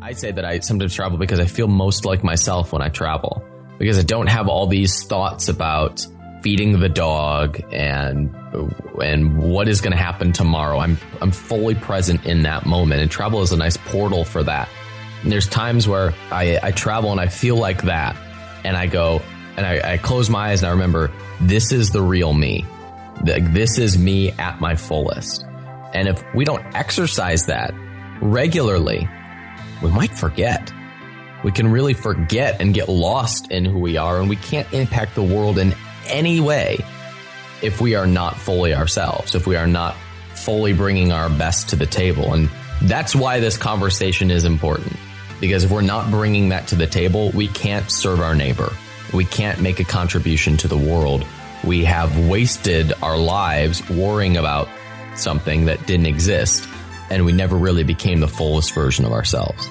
I say that I sometimes travel because I feel most like myself when I travel because I don't have all these thoughts about feeding the dog and and what is going to happen tomorrow. I'm I'm fully present in that moment, and travel is a nice portal for that. And there's times where I, I travel and I feel like that, and I go and I, I close my eyes and I remember this is the real me. This is me at my fullest. And if we don't exercise that regularly, we might forget. We can really forget and get lost in who we are, and we can't impact the world in any way if we are not fully ourselves, if we are not fully bringing our best to the table. And that's why this conversation is important. Because if we're not bringing that to the table, we can't serve our neighbor. We can't make a contribution to the world. We have wasted our lives worrying about something that didn't exist, and we never really became the fullest version of ourselves.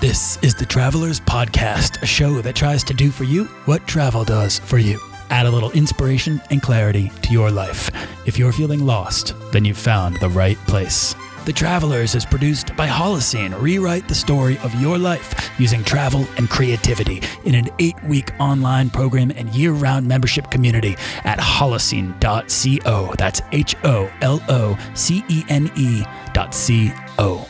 This is the Travelers Podcast, a show that tries to do for you what travel does for you. Add a little inspiration and clarity to your life. If you're feeling lost, then you've found the right place. The Travelers is produced by Holocene. Rewrite the story of your life using travel and creativity in an eight week online program and year round membership community at holocene.co. That's H O L O C E N E dot C O.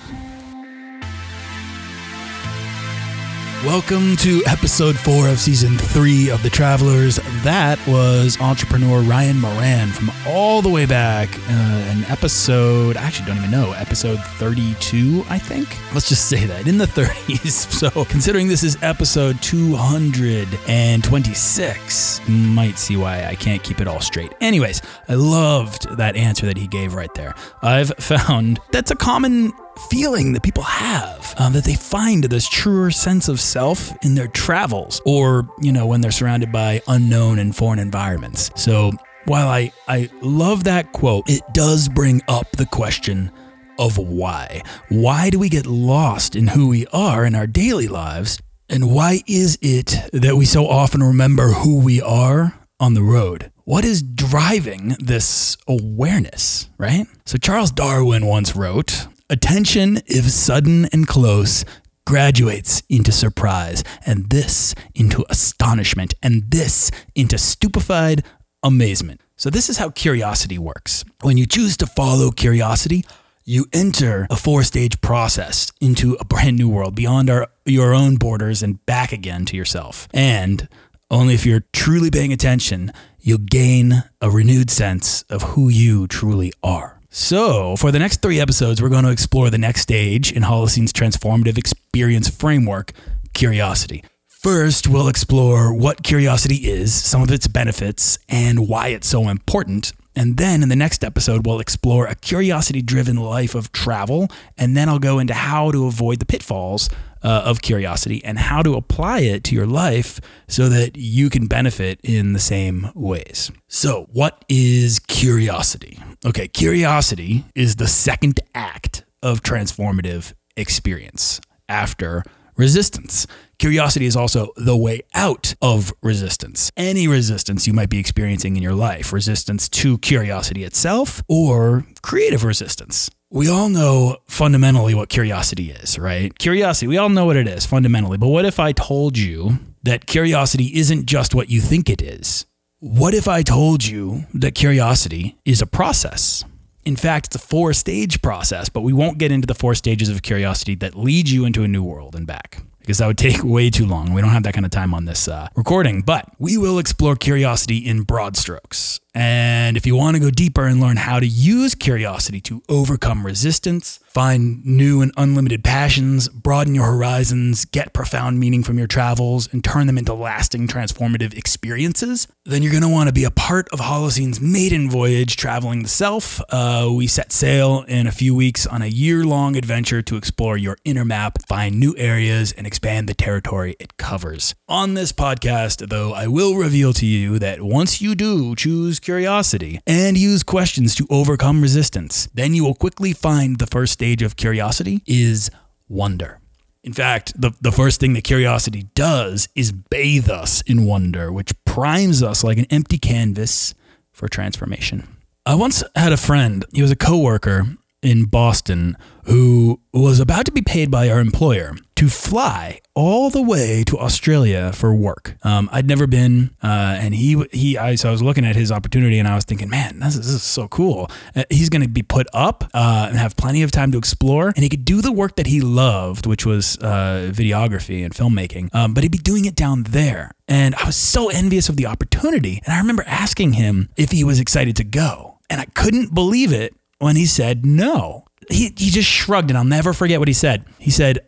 Welcome to episode four of season three of The Travelers. That was entrepreneur Ryan Moran from all the way back uh, in episode, I actually don't even know, episode 32, I think. Let's just say that in the 30s. So, considering this is episode 226, might see why I can't keep it all straight. Anyways, I loved that answer that he gave right there. I've found that's a common feeling that people have, um, that they find this truer sense of self in their travels or, you know, when they're surrounded by unknown and foreign environments. So while I, I love that quote, it does bring up the question of why. Why do we get lost in who we are in our daily lives? And why is it that we so often remember who we are on the road? What is driving this awareness, right? So Charles Darwin once wrote, Attention, if sudden and close, graduates into surprise, and this into astonishment, and this into stupefied amazement. So, this is how curiosity works. When you choose to follow curiosity, you enter a four stage process into a brand new world beyond our, your own borders and back again to yourself. And only if you're truly paying attention, you'll gain a renewed sense of who you truly are. So, for the next three episodes, we're going to explore the next stage in Holocene's transformative experience framework curiosity. First, we'll explore what curiosity is, some of its benefits, and why it's so important. And then in the next episode, we'll explore a curiosity driven life of travel. And then I'll go into how to avoid the pitfalls uh, of curiosity and how to apply it to your life so that you can benefit in the same ways. So, what is curiosity? Okay, curiosity is the second act of transformative experience after resistance. Curiosity is also the way out of resistance. Any resistance you might be experiencing in your life, resistance to curiosity itself or creative resistance we all know fundamentally what curiosity is, right? Curiosity, we all know what it is fundamentally. But what if I told you that curiosity isn't just what you think it is? What if I told you that curiosity is a process? In fact, it's a four stage process, but we won't get into the four stages of curiosity that lead you into a new world and back because that would take way too long. We don't have that kind of time on this uh, recording, but we will explore curiosity in broad strokes. And if you want to go deeper and learn how to use curiosity to overcome resistance, find new and unlimited passions, broaden your horizons, get profound meaning from your travels, and turn them into lasting transformative experiences, then you're going to want to be a part of Holocene's maiden voyage traveling the self. Uh, we set sail in a few weeks on a year long adventure to explore your inner map, find new areas, and expand the territory it covers. On this podcast, though, I will reveal to you that once you do choose curiosity and use questions to overcome resistance. Then you will quickly find the first stage of curiosity is wonder. In fact, the, the first thing that curiosity does is bathe us in wonder, which primes us like an empty canvas for transformation. I once had a friend, he was a coworker, in Boston who was about to be paid by our employer to fly all the way to Australia for work. Um, I'd never been, uh, and he he I so I was looking at his opportunity and I was thinking, man, this is, this is so cool. Uh, he's going to be put up uh, and have plenty of time to explore, and he could do the work that he loved, which was uh, videography and filmmaking. Um, but he'd be doing it down there, and I was so envious of the opportunity. And I remember asking him if he was excited to go, and I couldn't believe it when he said no. He, he just shrugged, and I'll never forget what he said. He said,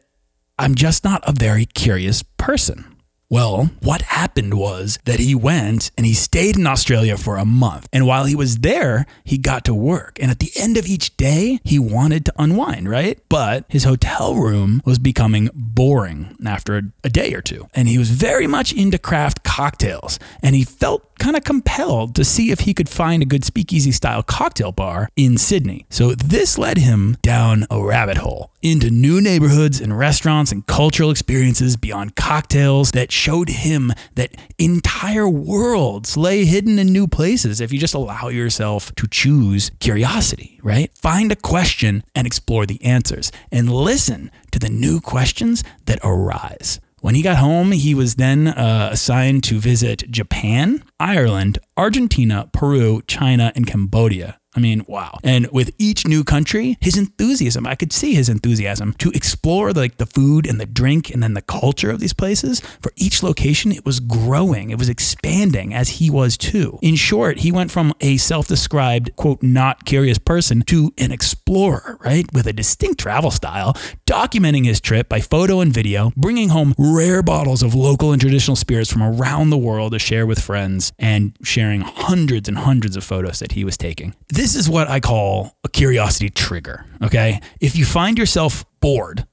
I'm just not a very curious person. Well, what happened was that he went and he stayed in Australia for a month. And while he was there, he got to work. And at the end of each day, he wanted to unwind, right? But his hotel room was becoming boring after a, a day or two. And he was very much into craft cocktails. And he felt kind of compelled to see if he could find a good speakeasy style cocktail bar in Sydney. So this led him down a rabbit hole into new neighborhoods and restaurants and cultural experiences beyond cocktails that showed him that entire worlds lay hidden in new places if you just allow yourself to choose curiosity, right? Find a question and explore the answers and listen to the new questions that arise. When he got home, he was then uh, assigned to visit Japan, Ireland, Argentina, Peru, China, and Cambodia. I mean, wow. And with each new country, his enthusiasm, I could see his enthusiasm to explore like the food and the drink and then the culture of these places. For each location, it was growing, it was expanding as he was too. In short, he went from a self described, quote, not curious person to an explorer, right? With a distinct travel style, documenting his trip by photo and video, bringing home rare bottles of local and traditional spirits from around the world to share with friends, and sharing hundreds and hundreds of photos that he was taking. This is what I call a curiosity trigger. Okay. If you find yourself bored,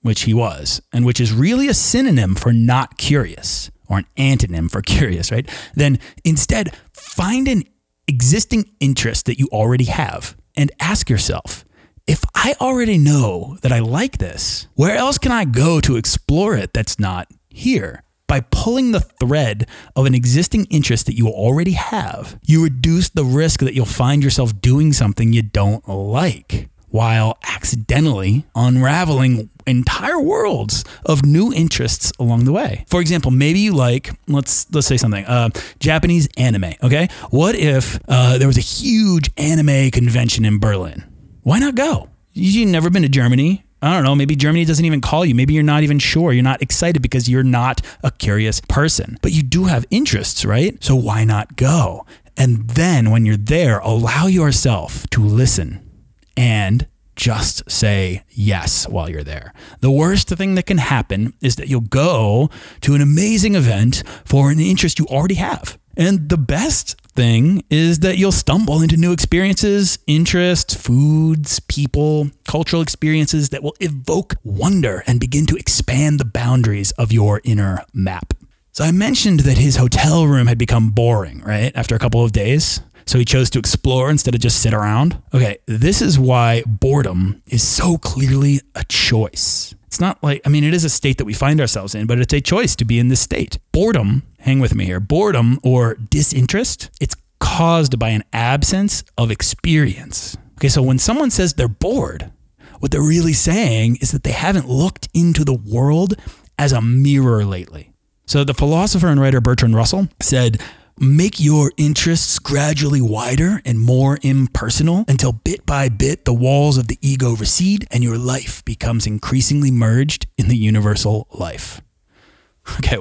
which he was, and which is really a synonym for not curious or an antonym for curious, right? Then instead, find an existing interest that you already have and ask yourself, if I already know that I like this, where else can I go to explore it that's not here? By pulling the thread of an existing interest that you already have, you reduce the risk that you'll find yourself doing something you don't like while accidentally unraveling entire worlds of new interests along the way. For example, maybe you like let's let's say something uh, Japanese anime. Okay, what if uh, there was a huge anime convention in Berlin? Why not go? You've never been to Germany. I don't know, maybe Germany doesn't even call you. Maybe you're not even sure. You're not excited because you're not a curious person, but you do have interests, right? So why not go? And then when you're there, allow yourself to listen and just say yes while you're there. The worst thing that can happen is that you'll go to an amazing event for an interest you already have. And the best thing is that you'll stumble into new experiences, interests, foods, people, cultural experiences that will evoke wonder and begin to expand the boundaries of your inner map. So I mentioned that his hotel room had become boring, right? After a couple of days. So he chose to explore instead of just sit around. Okay, this is why boredom is so clearly a choice. It's not like, I mean, it is a state that we find ourselves in, but it's a choice to be in this state. Boredom, hang with me here, boredom or disinterest, it's caused by an absence of experience. Okay, so when someone says they're bored, what they're really saying is that they haven't looked into the world as a mirror lately. So the philosopher and writer Bertrand Russell said, Make your interests gradually wider and more impersonal until bit by bit the walls of the ego recede and your life becomes increasingly merged in the universal life. Okay,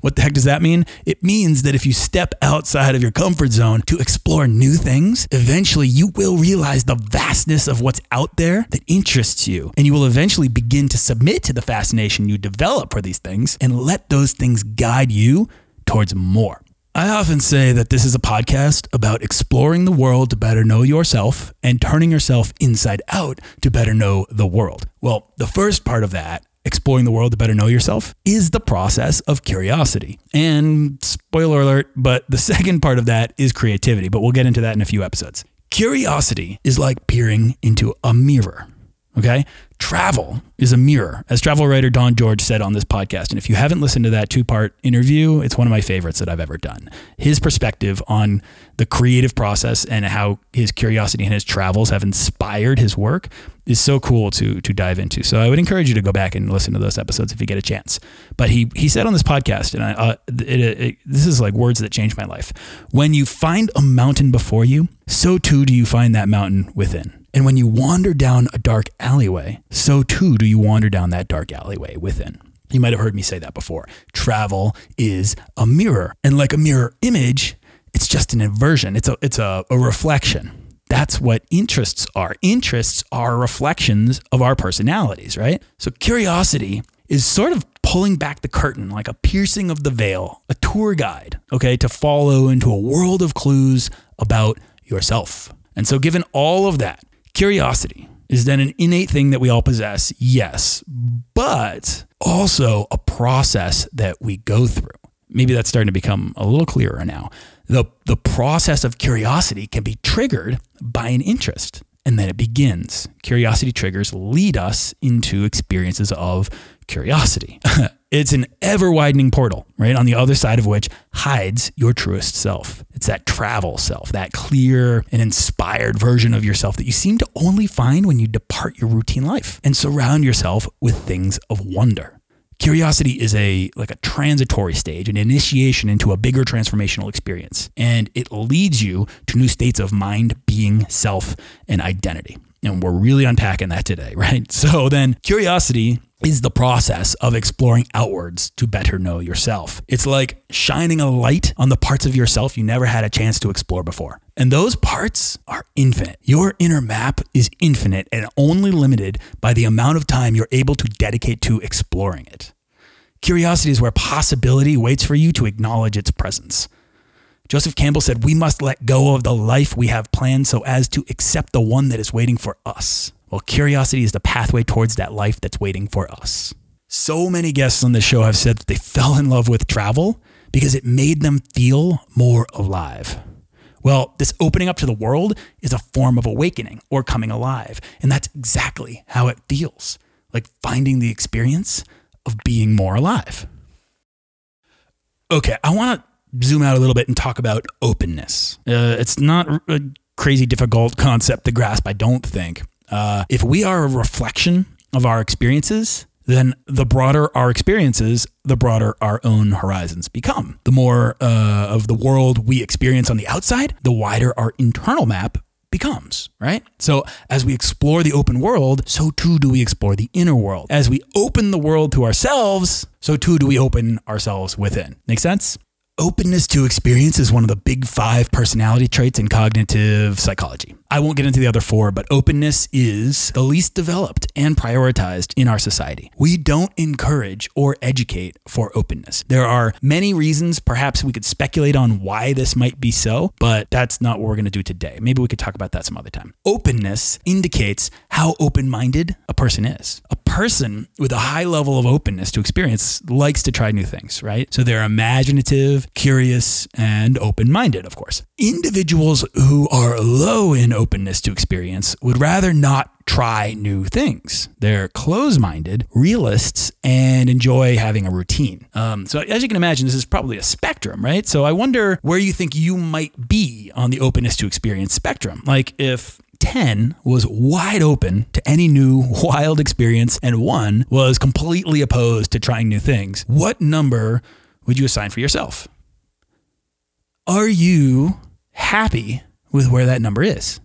what the heck does that mean? It means that if you step outside of your comfort zone to explore new things, eventually you will realize the vastness of what's out there that interests you. And you will eventually begin to submit to the fascination you develop for these things and let those things guide you towards more. I often say that this is a podcast about exploring the world to better know yourself and turning yourself inside out to better know the world. Well, the first part of that, exploring the world to better know yourself, is the process of curiosity. And spoiler alert, but the second part of that is creativity, but we'll get into that in a few episodes. Curiosity is like peering into a mirror. Okay? travel is a mirror, as travel writer Don George said on this podcast. And if you haven't listened to that two part interview, it's one of my favorites that I've ever done. His perspective on the creative process and how his curiosity and his travels have inspired his work is so cool to to dive into. So I would encourage you to go back and listen to those episodes if you get a chance. But he he said on this podcast, and I, uh, it, it, this is like words that changed my life. When you find a mountain before you, so too do you find that mountain within. And when you wander down a dark alleyway, so too do you wander down that dark alleyway within. You might have heard me say that before. Travel is a mirror. And like a mirror image, it's just an inversion. It's a it's a, a reflection. That's what interests are. Interests are reflections of our personalities, right? So curiosity is sort of pulling back the curtain like a piercing of the veil, a tour guide, okay, to follow into a world of clues about yourself. And so given all of that, Curiosity is then an innate thing that we all possess, yes, but also a process that we go through. Maybe that's starting to become a little clearer now. The, the process of curiosity can be triggered by an interest, and then it begins. Curiosity triggers lead us into experiences of curiosity. it's an ever widening portal, right? On the other side of which hides your truest self. It's that travel self, that clear and inspired version of yourself that you seem to only find when you depart your routine life and surround yourself with things of wonder. Curiosity is a like a transitory stage, an initiation into a bigger transformational experience, and it leads you to new states of mind, being, self, and identity. And we're really unpacking that today, right? So then curiosity is the process of exploring outwards to better know yourself. It's like shining a light on the parts of yourself you never had a chance to explore before. And those parts are infinite. Your inner map is infinite and only limited by the amount of time you're able to dedicate to exploring it. Curiosity is where possibility waits for you to acknowledge its presence. Joseph Campbell said, We must let go of the life we have planned so as to accept the one that is waiting for us. Well, curiosity is the pathway towards that life that's waiting for us. So many guests on this show have said that they fell in love with travel because it made them feel more alive. Well, this opening up to the world is a form of awakening or coming alive. And that's exactly how it feels like finding the experience of being more alive. Okay, I want to zoom out a little bit and talk about openness. Uh, it's not a crazy difficult concept to grasp, I don't think. Uh, if we are a reflection of our experiences, then the broader our experiences, the broader our own horizons become. The more uh, of the world we experience on the outside, the wider our internal map becomes, right? So as we explore the open world, so too do we explore the inner world. As we open the world to ourselves, so too do we open ourselves within. Make sense? Openness to experience is one of the big five personality traits in cognitive psychology. I won't get into the other four, but openness is the least developed and prioritized in our society. We don't encourage or educate for openness. There are many reasons, perhaps we could speculate on why this might be so, but that's not what we're going to do today. Maybe we could talk about that some other time. Openness indicates how open minded a person is. A person with a high level of openness to experience likes to try new things, right? So they're imaginative, curious, and open minded, of course. Individuals who are low in openness to experience would rather not try new things. They're close minded, realists, and enjoy having a routine. Um, so, as you can imagine, this is probably a spectrum, right? So, I wonder where you think you might be on the openness to experience spectrum. Like, if 10 was wide open to any new wild experience and 1 was completely opposed to trying new things, what number would you assign for yourself? Are you happy with where that number is?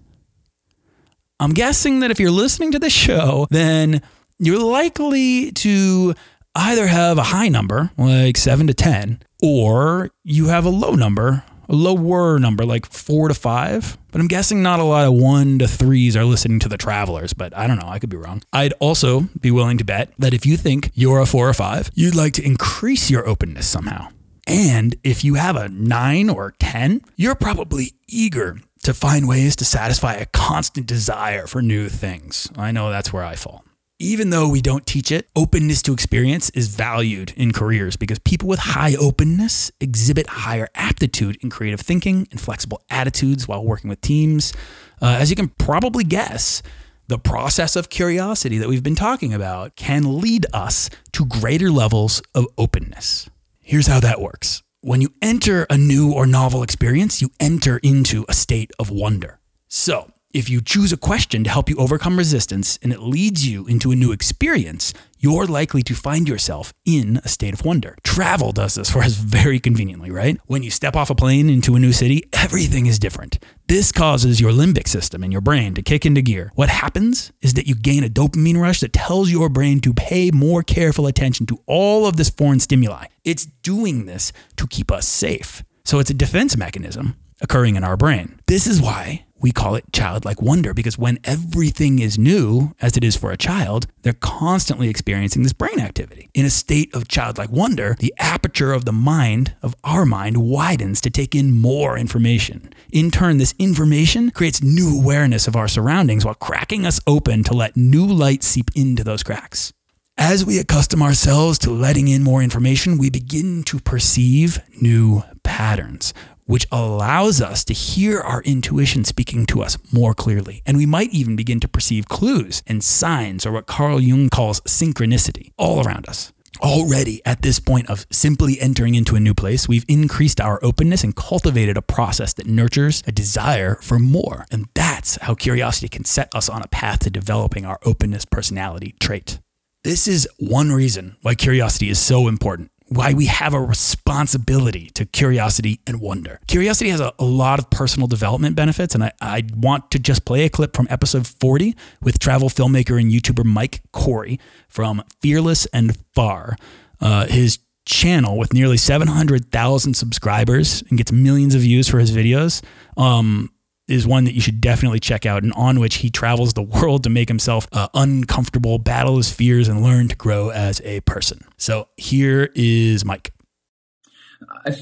I'm guessing that if you're listening to the show, then you're likely to either have a high number, like seven to 10, or you have a low number, a lower number, like four to five. But I'm guessing not a lot of one to threes are listening to the travelers, but I don't know. I could be wrong. I'd also be willing to bet that if you think you're a four or five, you'd like to increase your openness somehow. And if you have a nine or 10, you're probably eager to find ways to satisfy a constant desire for new things. I know that's where I fall. Even though we don't teach it, openness to experience is valued in careers because people with high openness exhibit higher aptitude in creative thinking and flexible attitudes while working with teams. Uh, as you can probably guess, The process of curiosity that we've been talking about can lead us to greater levels of openness. Here's how that works. When you enter a new or novel experience, you enter into a state of wonder. So, if you choose a question to help you overcome resistance and it leads you into a new experience, you're likely to find yourself in a state of wonder. Travel does this for us very conveniently, right? When you step off a plane into a new city, everything is different. This causes your limbic system in your brain to kick into gear. What happens is that you gain a dopamine rush that tells your brain to pay more careful attention to all of this foreign stimuli. It's doing this to keep us safe. So it's a defense mechanism occurring in our brain. This is why we call it childlike wonder because when everything is new, as it is for a child, they're constantly experiencing this brain activity. In a state of childlike wonder, the aperture of the mind, of our mind, widens to take in more information. In turn, this information creates new awareness of our surroundings while cracking us open to let new light seep into those cracks. As we accustom ourselves to letting in more information, we begin to perceive new patterns which allows us to hear our intuition speaking to us more clearly. And we might even begin to perceive clues and signs, or what Carl Jung calls synchronicity, all around us. Already at this point of simply entering into a new place, we've increased our openness and cultivated a process that nurtures a desire for more. And that's how curiosity can set us on a path to developing our openness personality trait. This is one reason why curiosity is so important why we have a responsibility to curiosity and wonder. Curiosity has a, a, lot of personal development benefits, and I, I want to just play a clip from episode 40 with travel filmmaker and YouTuber Mike Corey from Fearless and Far. Uh, his channel with nearly 700,000 subscribers and gets millions of views for his videos. Um, is one that you should definitely check out and on which he travels the world to make himself uh, uncomfortable, battle his fears, and learn to grow as a person. So here is Mike.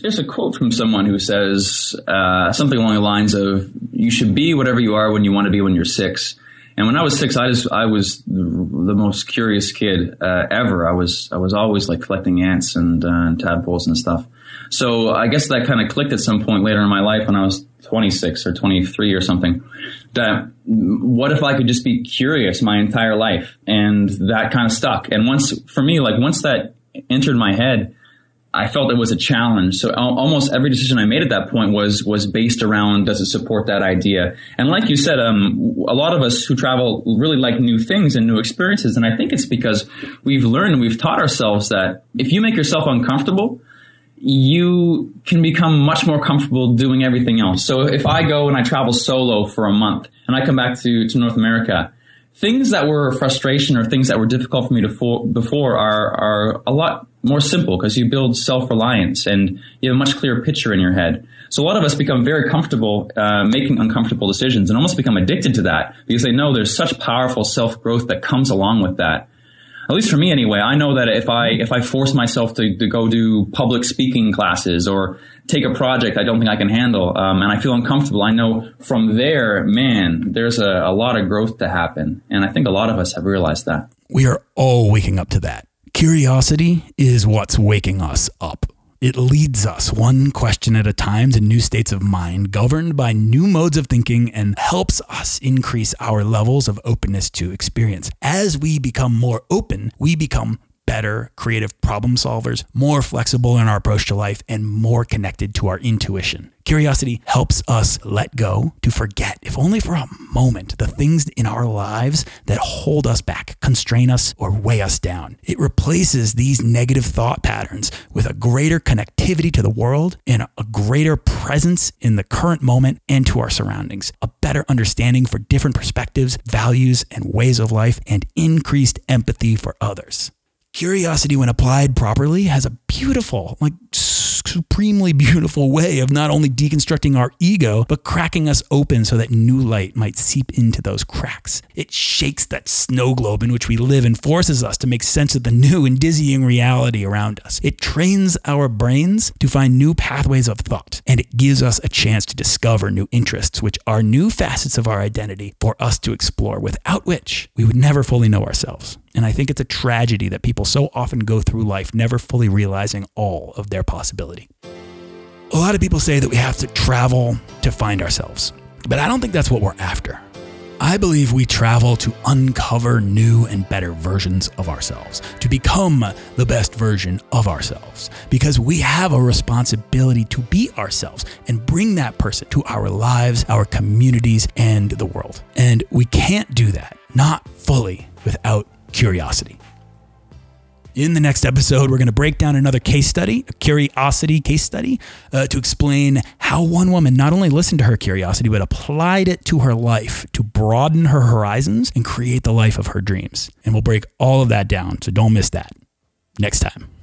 There's a quote from someone who says uh, something along the lines of, "You should be whatever you are when you want to be when you're six. And when I was six, I just I was the most curious kid uh, ever. I was I was always like collecting ants and, uh, and tadpoles and stuff. So I guess that kind of clicked at some point later in my life when I was 26 or 23 or something. That what if I could just be curious my entire life? And that kind of stuck. And once, for me, like once that entered my head, I felt it was a challenge. So almost every decision I made at that point was was based around does it support that idea? And like you said, um, a lot of us who travel really like new things and new experiences. And I think it's because we've learned and we've taught ourselves that if you make yourself uncomfortable, you can become much more comfortable doing everything else. So if I go and I travel solo for a month and I come back to, to North America, things that were frustration or things that were difficult for me to for, before are, are a lot more simple because you build self-reliance and you have a much clearer picture in your head. So a lot of us become very comfortable uh, making uncomfortable decisions and almost become addicted to that because they know there's such powerful self-growth that comes along with that at least for me anyway, I know that if I if I force myself to, to go do public speaking classes or take a project I don't think I can handle, um, and I feel uncomfortable, I know from there, man, there's a, a lot of growth to happen, and I think a lot of us have realized that. We are all waking up to that. Curiosity is what's waking us up. It leads us one question at a time to new states of mind, governed by new modes of thinking, and helps us increase our levels of openness to experience. As we become more open, we become better creative problem solvers, more flexible in our approach to life, and more connected to our intuition. Curiosity helps us let go to forget, if only for a moment, the things in our lives that hold us back, constrain us, or weigh us down. It replaces these negative thought patterns with a greater connectivity to the world and a greater presence in the current moment and to our surroundings, a better understanding for different perspectives, values, and ways of life, and increased empathy for others. Curiosity, when applied properly, has a beautiful, like supremely beautiful way of not only deconstructing our ego, but cracking us open so that new light might seep into those cracks. It shakes that snow globe in which we live and forces us to make sense of the new and dizzying reality around us. It trains our brains to find new pathways of thought, and it gives us a chance to discover new interests, which are new facets of our identity for us to explore, without which we would never fully know ourselves. And I think it's a tragedy that people so often go through life never fully realizing all of their possibility. A lot of people say that we have to travel to find ourselves, but I don't think that's what we're after. I believe we travel to uncover new and better versions of ourselves, to become the best version of ourselves, because we have a responsibility to be ourselves and bring that person to our lives, our communities, and the world. And we can't do that, not fully, without curiosity. In the next episode, we're going to break down another case study, a curiosity case study, uh, to explain how one woman not only listened to her curiosity, but applied it to her life to broaden her horizons and create the life of her dreams. And we'll break all of that down. So don't miss that next time.